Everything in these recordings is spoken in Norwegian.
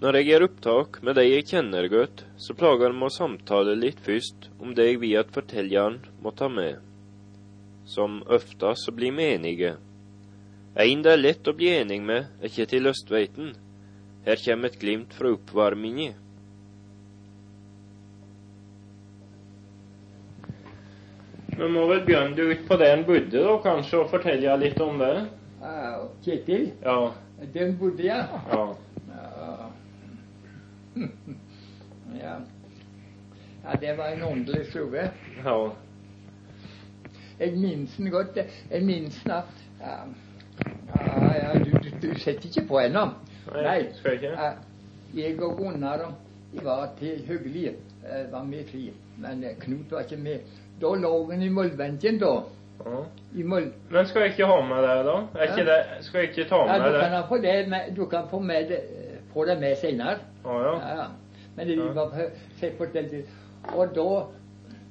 Når jeg gjør opptak med de jeg kjenner godt, så plager det meg å samtale litt først om det jeg vil at fortelleren må ta med. Som oftest så blir vi enige. En det er lett å bli enig med, er ikke til Østveiten. Her kommer et glimt fra oppvarminga. Vi må vel begynne ut på der en bodde, da, kanskje, og fortelle litt om det? Ja, Kjetil, Ja. den bodde jeg. ja. Ja. Ja. ja, det var en åndelig stue. ja. Jeg minnes den godt. Jeg minnes den ja, ja, ja, du, du, du setter ikke på ennå. Nei, skal jeg ikke? Ja, jeg og Gunnar de var til hyggelige. eh, var med fri. Men eh, Knut var ikke med. Da lå han i muldbenken, da. Ja. Men skal jeg ikke ha med det, da? Ikke det, skal jeg ikke ta Ja, med du det? kan på det men du kan få, med det, få det med senere. Ah, ja. Ja, ja. Men det Ja. var på, se på. Og da,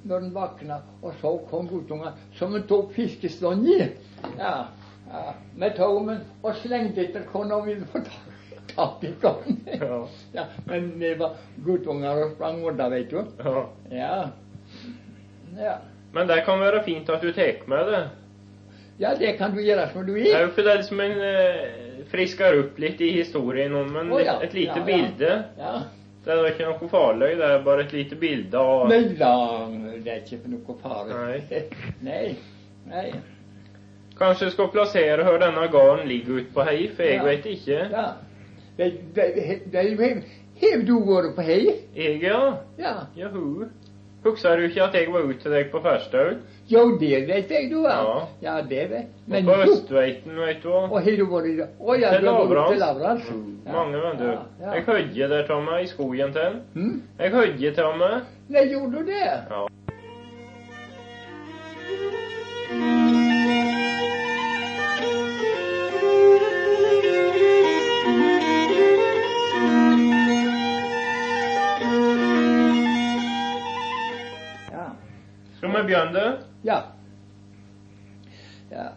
når den våkna og så kom guttunga, som han tok fiskestånd i, ja, ja, med tommen og slengte etter kona og ville få ta- tak i. Ja. Ja, men det var guttunger og sprang unna, vet du. ja. Ja. ja. Men det kan være fint at du tar med det. Ja, det kan du gjøre som du vil. Det er jo for det er liksom en eh, frisker opp litt i historien om en, Oh, ja. et lite Ja, bilde. Ja. Det er ikke noe farlig, det er bare et lite bilde av Men da, det er ikke noe farlig. Nei. Nei. Nei. Kanskje jeg skal plassere hvor denne gården ligger ute på hei, for jeg Ja. vet ikke. Ja. Det, det, det, det, Har du vært på hei? Jeg, ja. Ja. Jahu. Husker du ikke at jeg var ute til deg på Farstaud? Jo, det vet jeg du var. Ja. Ja, det vet Og på Østveiten, vet du. Og har du vært Å ja, du har vært til Lavrans? Mm, Mange, vet du. Ja, ja. Jeg hødde der Tomme, i skogen til. Hm? Jeg høyde til meg. Nei, gjorde du det? Ja. Ja. Vi? Ja. Ja.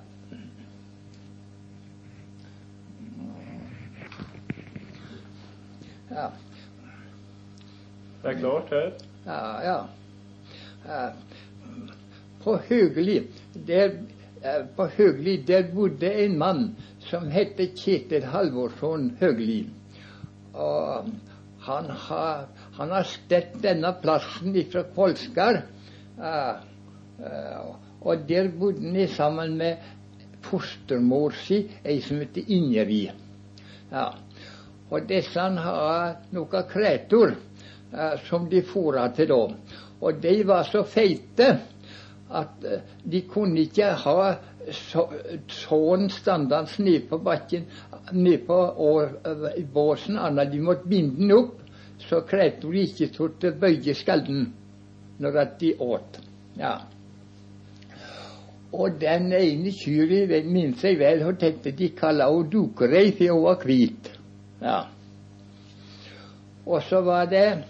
Ja. Det er klart her. Ja, ja. ja. På Høgli, der, på Høgli der bodde en mann som het Kjetil Halvorsson Høgli. Og han har, han har stett denne plassen ifra Kolskar. Eh, og der bodde han sammen med fostermor si, ei som heter Ingrid. Ja. Og disse har noen kretor eh, som de fôra til da. Og de var så feite at eh, de kunne ikke ha så, sånn standende nede på bakken, nede på eh, båsen, annet de måtte binde den opp, så kretor ikke skulle bøye skallen når de åt. Ja. Og den ene det minnes jeg vel, hun tenkte de kalte henne Dukerei, for hun var hvit. Ja. Og så var det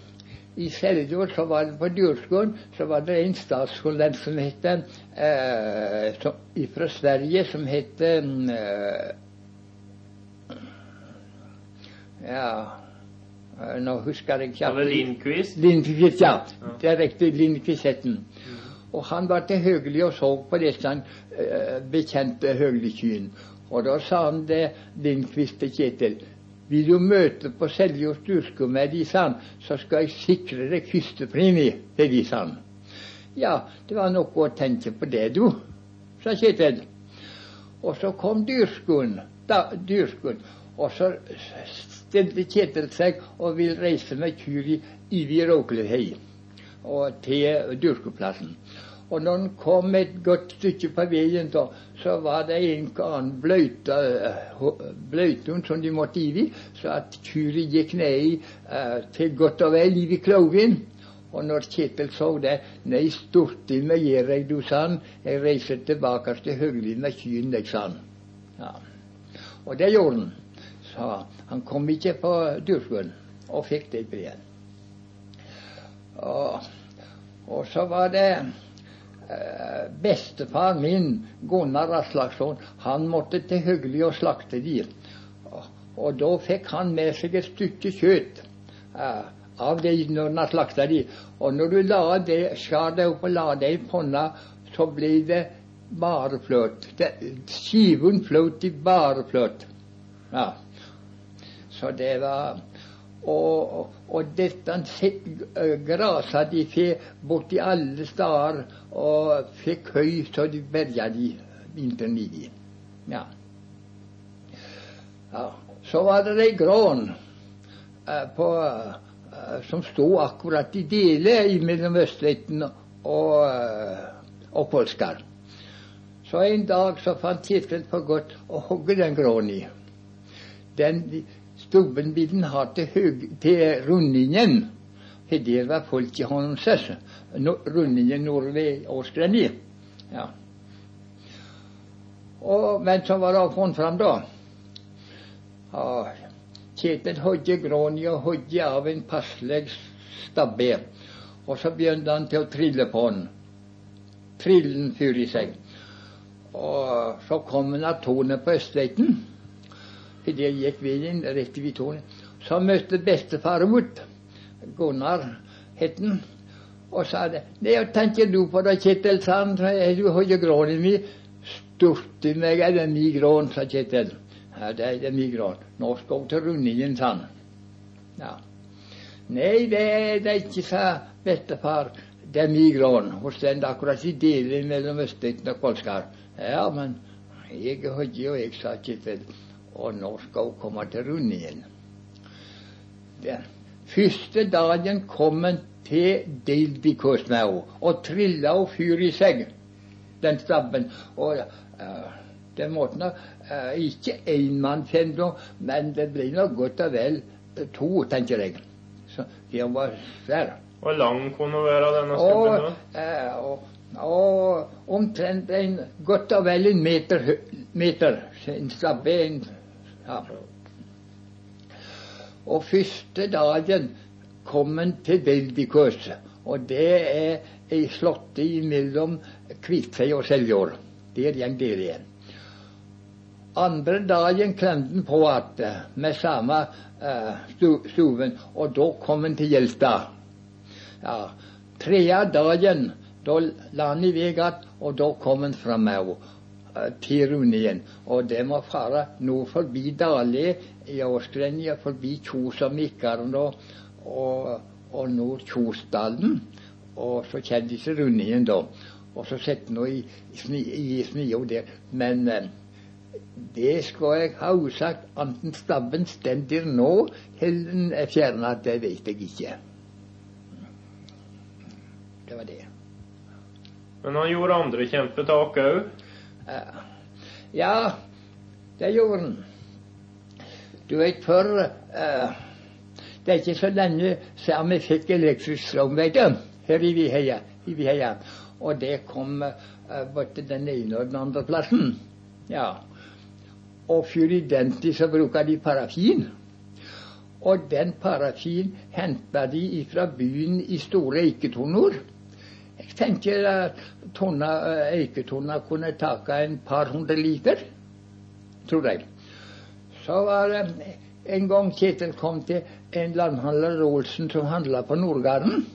i Seljord, så var det på Djurskogen, så var det en statsskolent som het eh, som, fra Sverige, som het eh, Ja Nå husker jeg ikke Eller Lindqvist. Lindqvist, ja. Ja. Det er riktig. Lindqvist het den. Og han var til Høgli og så på disse eh, bekjente Høgli-kyrne. Og da sa han det, Lindqvist til Kjetil. Vil du møte på Seljord Sturskog med de, sa han, så skal jeg sikre deg førstepremie til de, sa han. Ja, det var noe å tenke på det, du, sa Kjetil. Og så kom Dyrskuen. da, dyrskoen og så stilte Kjetil seg og ville reise med kyr i Ivi Råklevhei og til dyrkeplassen. Og når han kom et godt stykke på veien, da, så var det en annen bløyte, bløytun som de måtte i, så at kyrne gikk ned eh, til godt og vel i kloven. Og når Kjetil så det, nei, storti meg gjør jeg, du, sa han. Jeg reiser tilbake til Høgli med kyrne, jeg, sa han. Ja. Og det gjorde han. Så han kom ikke på dyrskolen og fikk det brevet. Og, og så var det eh, bestefar min, Gunnar Aslaksson, han måtte til Høgli og slakte dyr. Og, Og da fikk han med seg et stykke kjøtt Eh, av det når han slakta de. Og når du la det, skar opp og la det i panna, så ble det bare fløt. Skiven fløt i bare fløt. Ja. Så det var Og, og dette grasa de får borti alle steder og fikk høy så de berga de vinteren i. Ja. ja. Så var det ei grån eh, på, eh, som sto akkurat i dele mellom Østveiten og, eh, og Kolskar. Så en dag så fant Kjetil for godt å hogge den gråen i. Den stubben ville han ha til, høg, til rundingen. For der var folk i Hånses. No, rundingen nord ved. Ja. Og, hvem som var det funnet fram, da. Ja, Kjetil hogde gråni og hogde av en passelig stabbe. Og så begynte han til å trille på den. Trillen fyr i seg. Og så kom han av tårnet på Østveiten. For der gikk veien rett i tårnet. Så møtte bestefar mot Gunnar het han. Og sa det. Nei, tenker du på da, Kjetil, sa han. Du hodde min.' mi. Sturte meg er det mi grån, sa Kjetil. Ja, det er det mi grån. Nå skal hun til rundingen, sa han. Ja. Nei, det er det ikke, sa bestefar. Det er mi grån. Hun står akkurat i delen mellom Østbygden og Kolskar. Ja, men jeg hodde og jeg, sa Kjetil. Og nå skal hun komme til rundingen. Den første dagen kom han til Dildikus med henne og trilla og fyr i seg, den stabben. Og uh, den måten uh, Ikke kjenne, men det ble nok godt og vel to, tenker jeg. Så det var svært. Hvor lang kunne hun være denne stubben? Uh, og, og omtrent en godt og vel en meter. meter en stabbe. En, ja. Og første dagen kom han til Beldikøs. Og det er ei slåtte mellom Kviteseid og Seljord. Der går der igjen. Andre dagen klemte han på igjen med samme uh, stuven, og da kom han til Hjelta. Ja. Tredje dagen da la han i vei igjen, og da kom han fram med uh, til Runien. Og det må fare nord forbi Dale i Åsgrenja, forbi Kjos og Mikkaren og, og, og nord Kjosdalen. Og så kommer disse rundingen, da. Og så setter de i, i, i snio der. Men eh, det skal jeg ha usagt. Enten stabben står der nå, eller den er fjerna, det vet jeg ikke. Det var det. Men han gjorde andre kjempetak òg? Ja, det gjorde han. Du vet, før uh, Det er ikke så lenge siden vi fikk elektrisk strøm, her i Viheia. I Viheia. Og det kom uh, både den ene og den andre plassen. Ja. Og før i den tid så bruker de parafin. Og den parafin henta de fra byen i store eiketonner. Tenker at tonna, eiketonna kunne taka en par hundre liter, tror jeg. Så var det en gang Kjetil kom til en landhandler Olsen som handla på Nordgarden.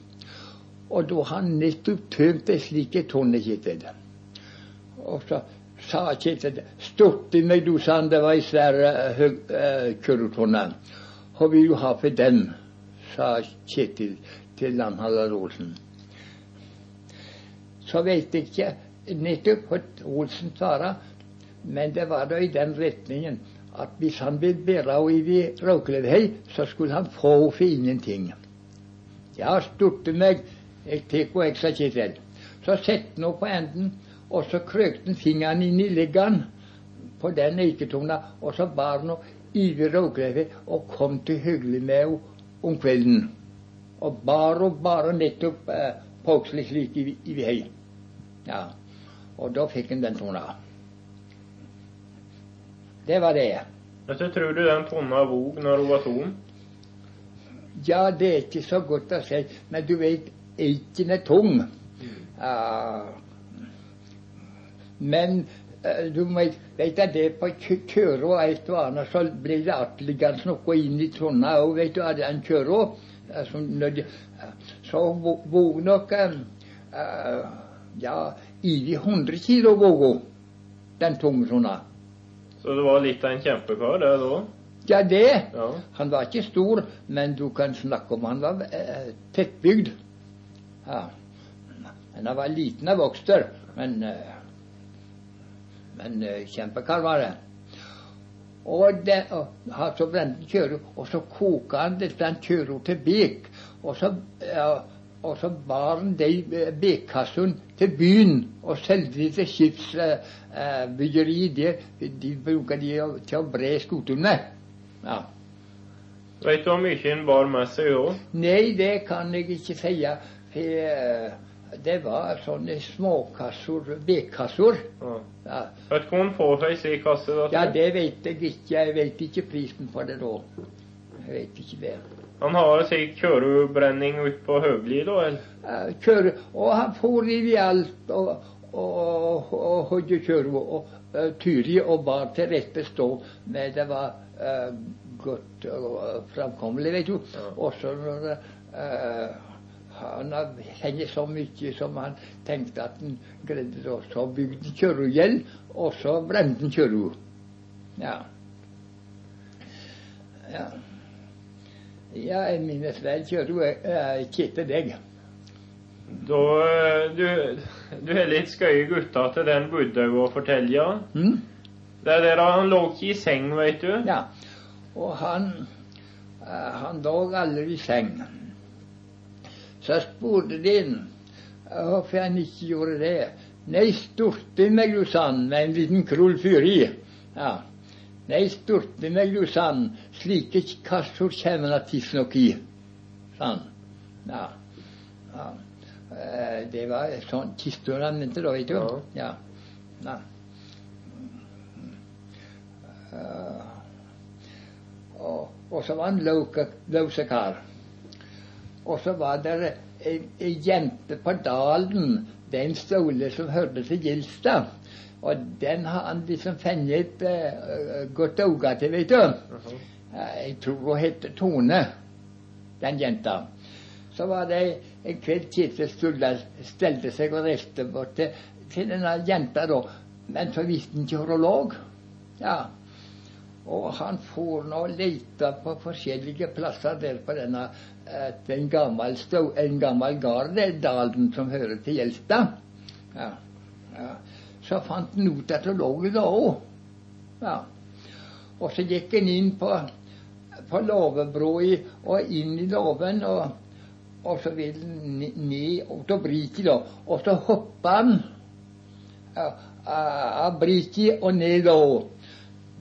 Og da han nettopp tømt ei slik tonne, Kjetil. Og så sa Kjetil Stort i meg, du, sa det var ei svær uh, uh, kurvtonne. Hva vil du ha for den? sa Kjetil til landhandler Olsen. Så veit jeg ikke nettopp hva Olsen svarer, men det var da i den retningen at hvis han ville bære henne i Raukelevhei, så skulle han få henne for ingenting. Ja, storte meg, jeg tar henne, jeg, sa Kjetil. Så satte han henne på enden, og så krøkte han fingeren inn i leggen på den eiketona, og så bar han henne over Raukelevhei og kom til hyggelig med henne om kvelden. Og bar henne bare nettopp eh, påkselig slik i, i vei. Ja. Og da fikk han den tona. Det var det. Så tror du den tonna vog når hun var tom? Ja, det er ikke så godt å si. Men du vet, eiken er tung. Uh, men eh, du vet, vet at det på kjøra og et og annet, så blir det atligans noe inn i tonna òg, vet du. at Den eh, Så vå- våg nok eh, Ja, over 100 kilo gogo, den tungetrona. Så det var litt av en kjempekar, det da? Ja, det. Ja. Han var ikke stor, men du kan snakke om han var eh, tettbygd. Ja. Men han var liten av vokster, men eh, Men eh, kjempekar var det. Og, det, og han så brente kjøret, og så koka han dette kjøret til bik. Og så, ja, og så bar han de eh, bekkassene til byen og solgte de til skipsbyggeri eh, der. De bruker de til å bre skutene. Ja. Vet du hvor mye en bar med seg da? Nei, det kan jeg ikke si. Eh, det var sånne småkassor, bekkassor. Ja. Ja. Vet du hvor en får ei slik kasse? ja, det vet jeg ikke. Jeg vet ikke prisen på det da. Jeg vet ikke det. Han har sikkert kjørebrenning ute på Høgli, da? eller? Eh, Kjøre, og han for i alt og, og, og hadde kjøre og uh, Turi og bar til rette stå. Men det var uh, godt og framkommelig, vet du. Ja. Og så når uh, han hadde så mye som han tenkte at han greide det, så bygde han kjøregjeld, og så brente han kjøret. Ja. ja. Ja, jeg minnes vel kjøret uh, til deg. Da Du, du er litt skøye gutta til den fortelja. Mm? Det er der han lå ikke i seng, vet du. Ja. Og han eh, han lå aldri i seng. Så spurte de han eh, hvorfor han ikke gjorde det. Nei, storte meg, du sann, med en liten krull fyri. Ja. Nei, storte meg, du sann, slike kassor kommer det tidsnok i. Sånn. Ja. ja. Eh, Det var sånn kister han mente da, vet du. Ja. ja. Eh, og, og så var han lausekar. Og så var det ei, ei jente på Dalen, den stole som hørte til Gilstad. Og den har han liksom funnet uh, godt øye til, vet du. Uh Eh, Jeg tror hun het Tone, den jenta. Så var det en kveld Kjetil stelte seg og reiste bort til, til denne jenta, da. Men så visste han ikke hvor hun lå. Ja. Og han for nå og leita på forskjellige plasser der på denne eh, en gammel, stå, en gammel gard, det er dalen som hører til Gjelstad. Ja. Ja. Så fant han ut at hun lå der òg. Ja. Og så gikk han inn på, på låvebrua og inn i låven, og, og så vil han ned og til briket, da. Og så hoppa han av av briket og ned da.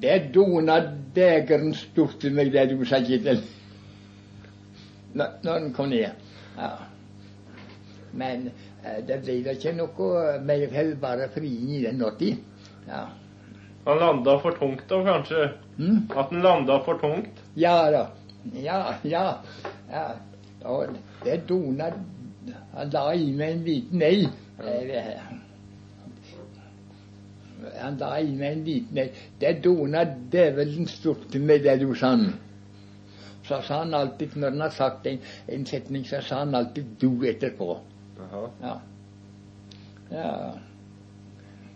Det dona degeren stort til meg, det du sa, Kittel. Når den kom ned. Ja. Men eh, det ble da ikke noe mer enn bare friing i den natta. Ja. Han landa for tungt da, kanskje? Mm? At han landa for tungt? Ja da. Ja, ja. ja. Og det dona Han la i meg en liten ei. Han la i meg en liten ei. Det dona djevelen stort med det du sa. Så sa han alltid, når han har sagt en, en setning, så sa han alltid du etterpå. Jaha. Ja. ja.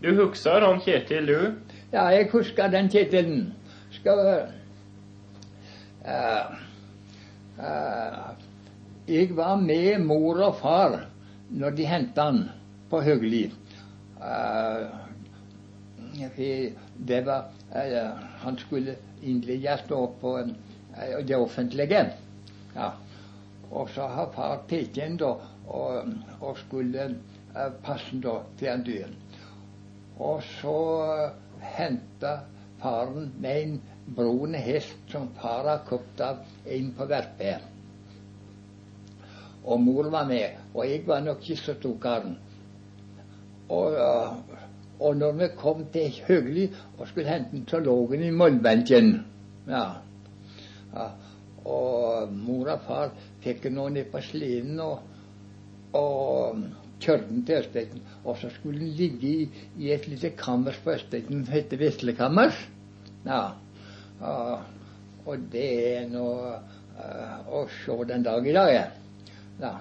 Du husker han Kjetil, du? Ja, jeg husker den Kjetilen. Skal Jeg var med mor og far når de hentet han på Høgli. Uh, det var Han skulle innlegges på det offentlige. Ja. Og så har far tatt inn da og, og skulle passe da til han døde. Og så henta faren med en brun hest som far har kjøpt av på Verpe. Og mor var med, og jeg var nok ikke så stor. Og, uh, og når vi kom til Høgli og skulle hente den, så lå den i målbenken. Ja. ja. Og mor og far fikk nå ned på sleden og, og kjørte den til Østbekten. Og så skulle den ligge i, i et lite kammers på Østbekten som heter Veslekammers. Ja. Og, og det er noe uh, å se den dag i dag, ja. ja.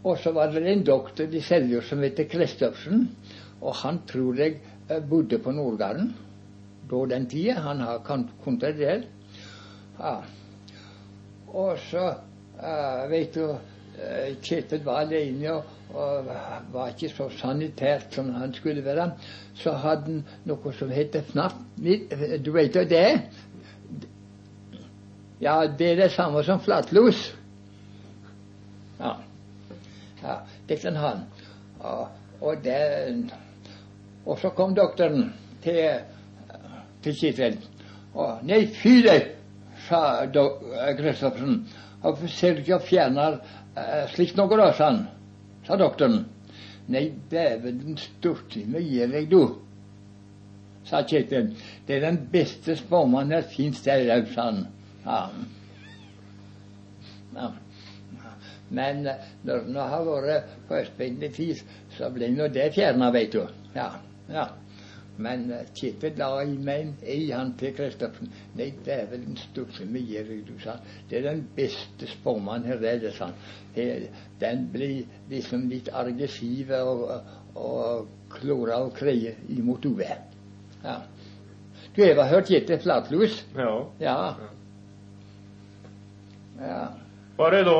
Og så var det en doktor i Seljord som heter Kristoffersen. Og han tror jeg uh, bodde på Nordgarden da den tida. Han har kontra det. Ja. Og så, uh, vet du Kjetil var alene og, var ikke så sanitært som han skulle være. Så hadde han noe som heter FNAF. Du vet hva det? Ja, det er det samme som flatlos. Ja. ja det kan han. Og, og, det, og så kom doktoren til, til Kjetil. Og nei, fy deg, sa Kristoffersen. Og ikke å fjerne Eh, slikt noe, da, sa han. Sa doktoren. Nei, dæven stortime gir deg, du, sa Kjetil. Det er den beste spåmannen der fins der òg, sa han. Ja. Men eh, når det har vært på Østbygden i tid, så blir nå det fjerna, veit du. Ja. ja. Men eh, Kjetil la i meg ei han til Kristoffersen. Nei, dæven storse mye, du sa. Det er den beste spormannen her, det, sa han. Den blir liksom litt aggressiv og, og klorer og kreier imot uvær. Ja. Du har hørt Kjetil Flatlus? Ja. ja. ja. Var det, da,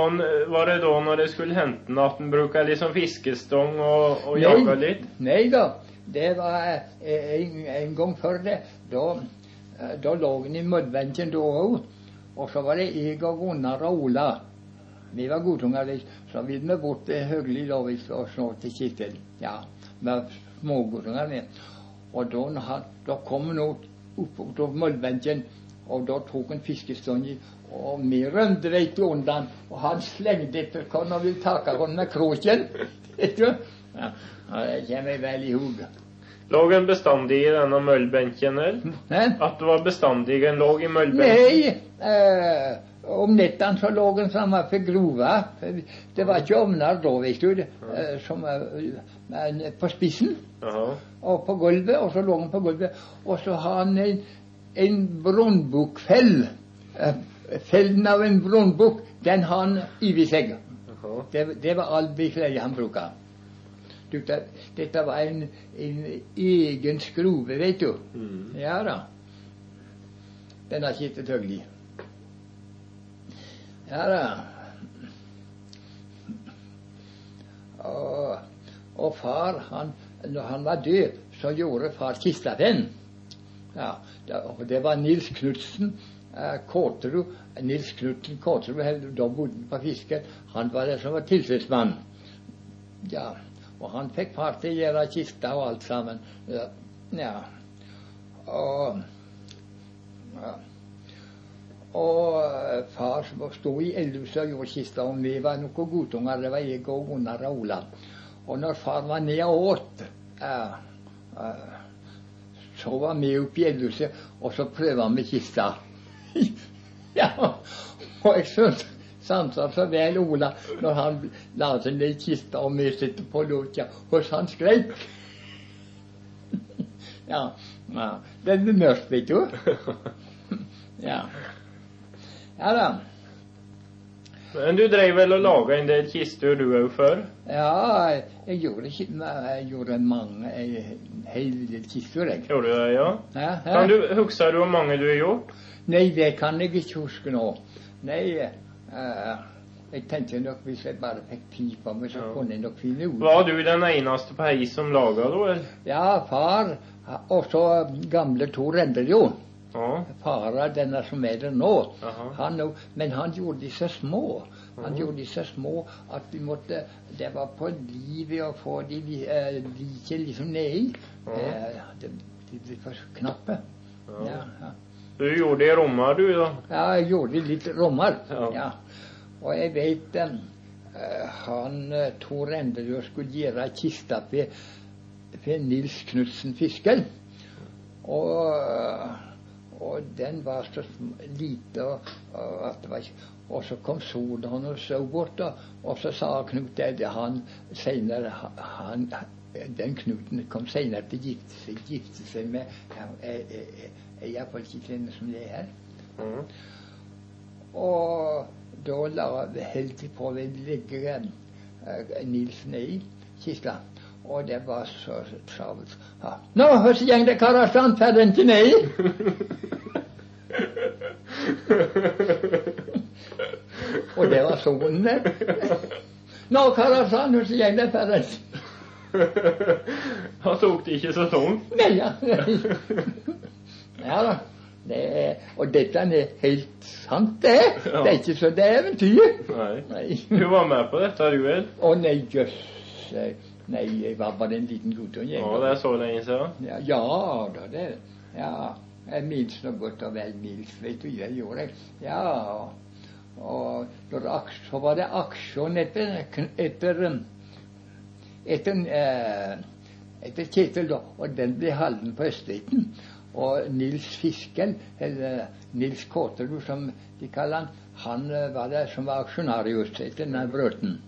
var det da når det skulle hente at en bruker liksom fiskestong og, og jaga litt? Nei da. Det var eh, en, en gang før det. Da, eh, da lå han i møllbenken da òg. Og så var det jeg og Gunnar og Ola. Vi var godtunger, så ville vi bort til Høgli da vi så til Kittel. Ja, med smågodtunger med. Og da, da kom han opp, opp møllbenken, og da tok han fiskestang og vi rømte du undan, og han slengte etter oss og ville ta oss med kroken. Ja, det kommer jeg vel i hug. Lå en bestandig i denne møllbenken, her? At det var bestandig en lå i møllbenken? Nei, eh, om nettene så lå en samme for grova. Det var ikke ovner da, vet du, eh, som eh, på spissen. Aha. Og på gulvet, og så lå han på gulvet. Og så har han en, en brunbukkfell. Eh, fellen av en brunbukk, den har han over seg. Det, det, var all bekledet han brukte. Dette, dette var en, en, egen skrove, vet du. Mm. Ja da. Den har sittet Høgli. Ja da. Og, og, far, han, når han var død, så gjorde far kista den. Ja, og det var Nils Knutsen eh, Kåterud. Nils Knutsen Kåterud, da bodde han på Fiske. Han var der som var tilsynsmann. Ja. Og han fikk far til å gjøre kista og alt sammen. Ja. Og, ja. og eh, far sto i eldhuset og gjorde kista, og vi var noen guttunger. Det var jeg og Gunnar og Ola. Og når far var nede og åt, uh, uh, så var vi oppe i eldhuset, og så prøvde vi kista. ja, og jeg skjønte sansa så vel Ola når han la seg ned i kista og vi sitter på lukka hos han skreik. ja, ja. Det blir mørkt, vet du. ja. Ja da. Men du drev vel og laga en del kister du òg før? Ja, jeg gjorde, jeg gjorde mange hele hel del kister, jeg. Gjorde du det, ja? ja, ja. Kan du, Husker du hvor mange du har gjort? Nei, det kan jeg ikke huske nå. Nei, jeg tenkte nok hvis jeg bare fikk tid på meg, så ja. kunne jeg nok finne ut Var du den eneste på hei som laga det, eller? Ja, far. Og så gamle Tor Endrejå. Ja. Fara, denne som er der nå. Han, men han gjorde de så små. Han gjorde de så små at vi måtte Det var på livet å få de uh, like liksom nedi. Ja. de, de ble for knappe. Ja. ja. Du gjorde det i Rommar, du, da? Ja, jeg gjorde det litt Rommar. Ja. ja. Og jeg vet uh, han uh, Tor Enderud skulle gjøre kista ved, ved Nils Knutsen Fiskel. Og, uh, og den var så lite, at det var ikke Og så kom solen så bort, og, og så sa Knut det han senere han, Den Knuten kom senere til å gifte seg, gifte seg med ei iallfall som det er. Mm. Og da la holdt de på å legge eh, Nils ned i kista. Og det var så travelt. Ja. Nå, hvordan går det, karer? Stand til ikke? Og det var sonen, det. Nå, karer, sa han, hvordan går det, til den Han tok det ikke så tungt. Nei, ja. ja da. Det er, og dette er helt sant, det. Det er ikke så det er eventyr. Nei. Nei. Du var med på dette, du vel? Å nei, jøss. Nei, jeg var bare en liten guttunge. Ja, det er så lenge siden. Ja, ja da, det Ja. Jeg minnes nå godt og vel Nils, vet du. Jeg gjorde jeg. Ja. Og når det, så var det aksjon etter etter etter, eh, etter Kjetil, da. Og den ble halden på Østreiten. Og Nils Fisken, eller Nils Kåterud som de kaller han, han eh, var der som var aksjonarius etter denne brøten.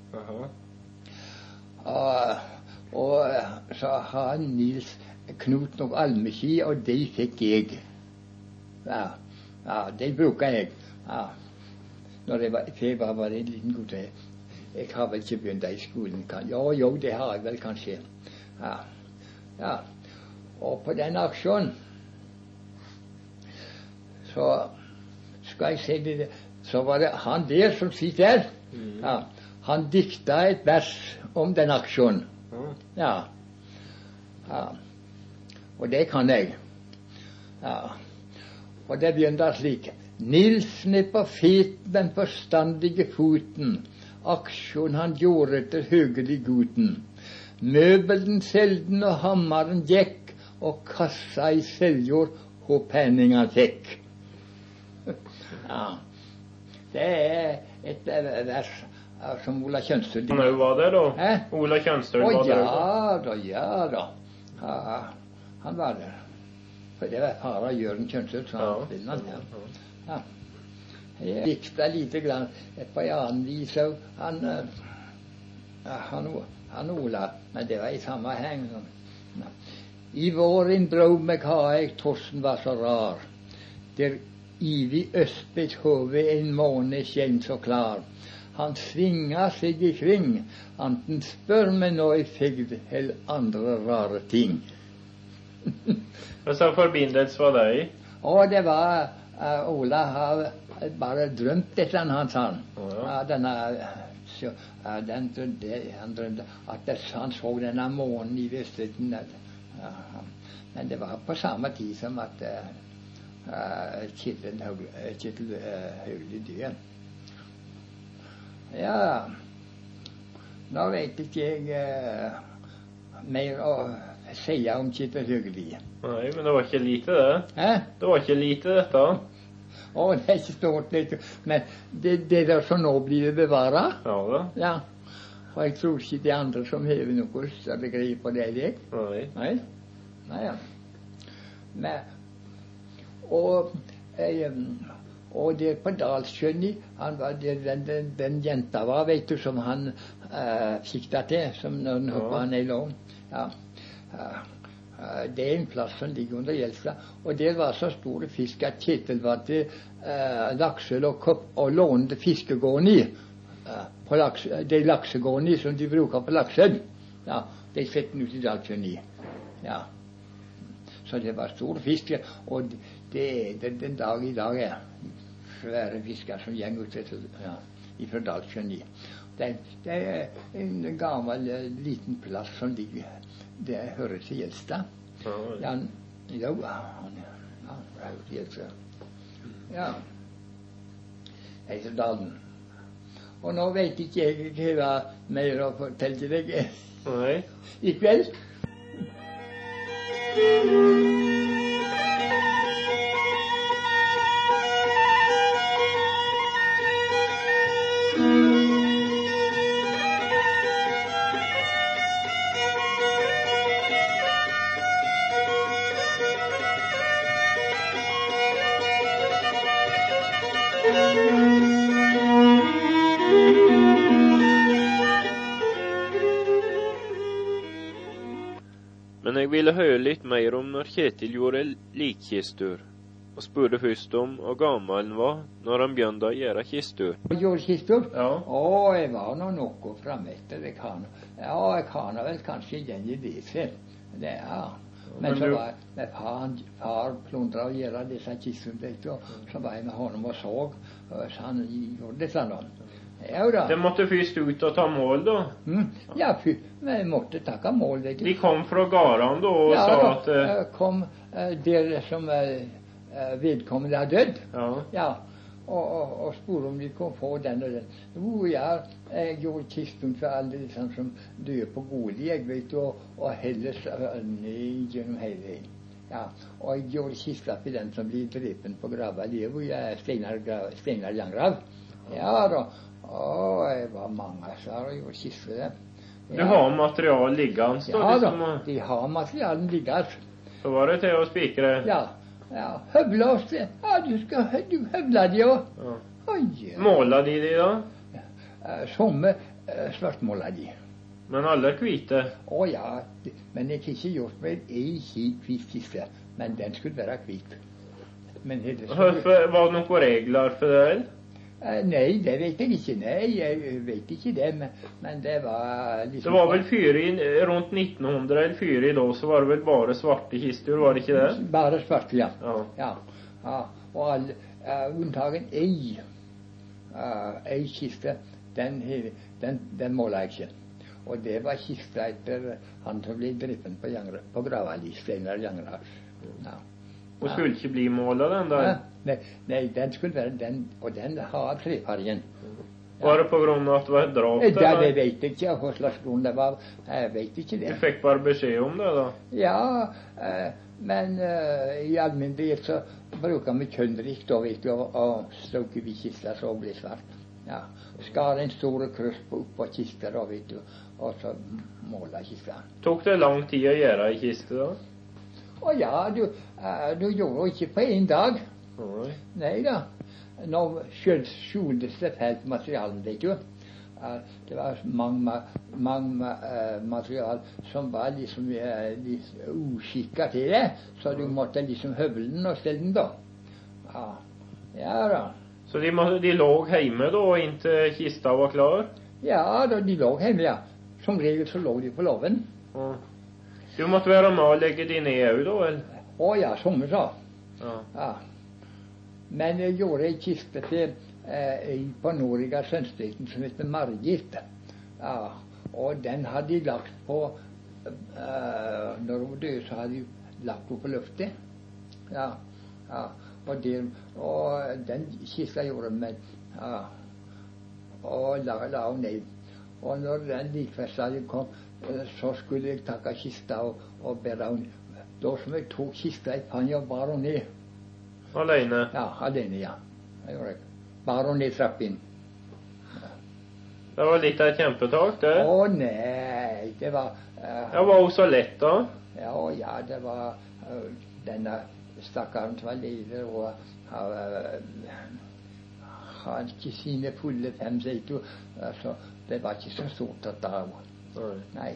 Og, og eh, så har Nils Knut og almeski, og de fikk jeg. Ja, ja de bruker jeg. Ja. Når jeg var, jeg var bare en liten gutt. Jeg, har vel ikke begynt i skolen. Kan, jo, jo, det har jeg vel kanskje. Ja. ja. Og på den aksjonen så skal jeg si det Så var det han der som sitter her. Ja. Han dikta et vers om den aksjonen. Ja. Ja. Og det kan jeg. Ja. Og det begynner slik. Nils er på fet, den forstandige foten. Aksjon han gjorde etter høgelig guten. Møbelen selden og hammeren gikk, og kassa i seljord og penninga fikk. Ja. Det er et eh, vers eh, som Ola Kjønstøl Han òg var der, da? Hæ? Ola Kjønstøl var ja da, ja da. Ja, han var der. For det var far av Jørgen Kjønsøl, så han. Ja. Ja. Jeg likte lite grann på en annen vis òg. Han, eh, han, han Ola Men det var i samme heng. sånn. I våren drog meg ha torsen var så rar. Der ivig østbet hove en måne skjen så klar. Han svinga seg i kring, anten spør meg nå i fegd eller andre rare ting. Hva slags forbindelse var det i? Og det var uh, Ola har bare drømt et eller annet, han sa. Å, ja. Denne, så, den, det, han drømte at det, han så denne månen i Ja, men det var på samme tid som at uh, eh, Haugli døde. Ja Nå vet ikke jeg uh, mer å si om Haugli. Nei, men det var ikke lite, det. Hæ? Det var ikke lite, dette. Å, det er ikke stort, vet. Men det, det der som nå blir bevara, Ja da. ja. Og jeg tror ikke de andre som har noe større greie på det, det. Nei. Nei. Nei, ja. Men, og, jeg, og det på Dalsjøen han var det, den, den, den jenta var, vet du, som han eh, fikk det til, som når han Ja. hoppa ned i lån. Ja. Eh, det er en plass som ligger under Gjelstad. Og der var så store fisk at Kjetil var til eh, Lakselv og, og lånte fiskegården i. eh, på laks, de laksegårdene som de bruker på Lakselv. Ja, de setter den ut i Dalsjøen i. Ja. Så det var store fisk. Og det er det den dag i dag. er Svære fisker som går ut ja, fra Dalsjøen i. Det, det er en gammel, eh, liten plass som ligger Det hører til Gjelstad. Ja, jo, han ja, det er jo til Gjelstad. Ja. Eiseldalen. Og nå vet ikke jeg hva mer å fortelle deg i kveld. Litt mer om når Kjetil gjorde likkistur, og spurte først om hvor gammel han var når han begynte å gjøre kistur. Gjorde kistur? Ja. Å, jeg var nå noe frametter. Jeg kan, ja, jeg kan vel kanskje den ideen. Det er. Men Men så var med far, far plundra å gjøre disse kistene, og så var jeg med honom og så, så han gjorde disse sånn. Ja da. De måtte først ut og ta mål, da. Mm. Ja, fy, vi måtte takke mål, vet du. De kom fra gårdene da og ja, sa da at eh, kom uh, der som eh, vedkommende har dødd. Ja. Ja, og, og, og spurte om de kunne få den og den. Jo, ja, jeg gjorde kisten for alle de liksom, som døde på bolig, jeg vet du, og, og helles ned gjennom hele Ja, og jeg gjorde kista for den som blir drepen på grava det ja, jo Gra- Steinar Langrav. Ja da. Å, det var mange som gjorde kiste for dem. Du har material liggende, Ja da, liksom, de har materialen liggende. så var det til å spikre. Ja. ja. Høvla oss det. Ja, du skal du høvla de òg. Ja. Oi. Måla de de, da? Ja, Somme eh, svartmåla de. Men alle er hvite. Å ja, men jeg har ikke gjort meg ei hvit kiste. Men den skulle være hvit. Men Hvorfor, var det noen regler for det? Eh, Nei, det vet jeg ikke. Nei, jeg vet ikke det. Men, men det var Det liksom var vel fyre i rundt 1900 eller fyre i da, så var det vel bare svarte kister, var det ikke det? Bare svarte, ja. Ja. ja. ja. Og alle, uh, unntagen ei, uh, ei kiste, den, den, den måla jeg ikke. Og det var kista etter han som ble drept på, Jangra- på Gravali, Steinar Jangrav. Ja. Og skulle ikke bli måla, den der. Ja, nei, nei, den skulle være den, og den har trefargen. Var det av at det var et drap? Det, det vet jeg ikke hva slags grunn det var. Jeg vet ikke det. Du fikk bare beskjed om det, da? Ja, eh, men eh, i alminnelighet så bruker vi kjønnrikt da, vet du, og, og stoker vi kista så blir svart. Ja. Skar en stor kryss på oppå kista da, vet du, og så måla kista. Tok det lang tid å gjøre ei kiste, da? Å ja, du, eh, du gjorde det ikke på én dag. Nei. Nei da. Nå skjules det fælt materiale, vet du. Eh, Det var mange, mange eh, material som var liksom litt uskikka til det, så du måtte liksom høvle den og stelle den, da. Ja, ja da. Så de, må, de lå hjemme da inntil kista var klar? Ja da, de lå hjemme, ja. Som regel så lå de på låven. Ja. Du måtte være med og legge de ned òg, da? eller? Å ja, som vi sa. Ja. Ja. Men jeg gjorde ei kiste til eh, på Noriga Sønsteken som heter Margit. Ja, og den hadde de lagt på eh, Når hun døde, så hadde de lagt henne på luftet. Ja, ja. Og, der, og den kista gjorde vi ja, og la, la henne ned. Og når den likfestdagen kom, eh, så skulle jeg takke kista og, og bære henne Da som jeg tok kista i panna og bar henne ned. Aleine? Ja, alene, ja. Det gjorde jeg. Bar henne ned trappen. Det var litt av et kjempetak, det. Å nei, det var uh, Ja, Var hun så lett, da? Ja, ja, det var uh, denne stakkaren som var leder, og uh, har ikke sine fulle fem seter. Altså, det var ikke så stort at det Nei. Nei.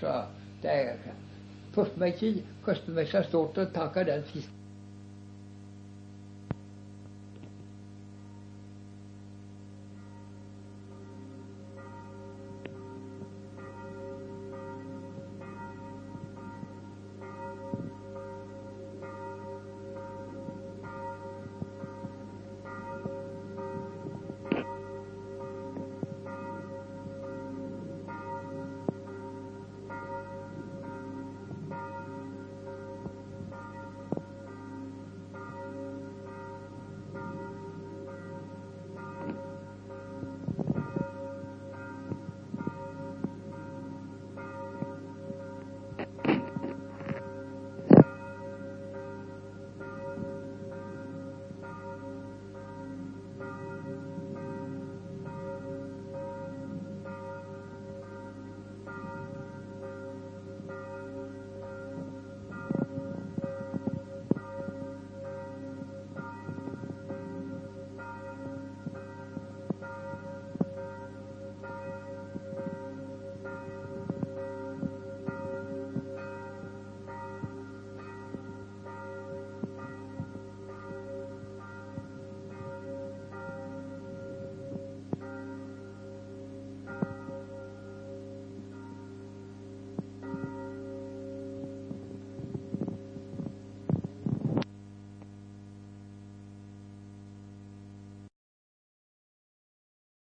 Så det koster meg ikke koster meg så stort å takke den siste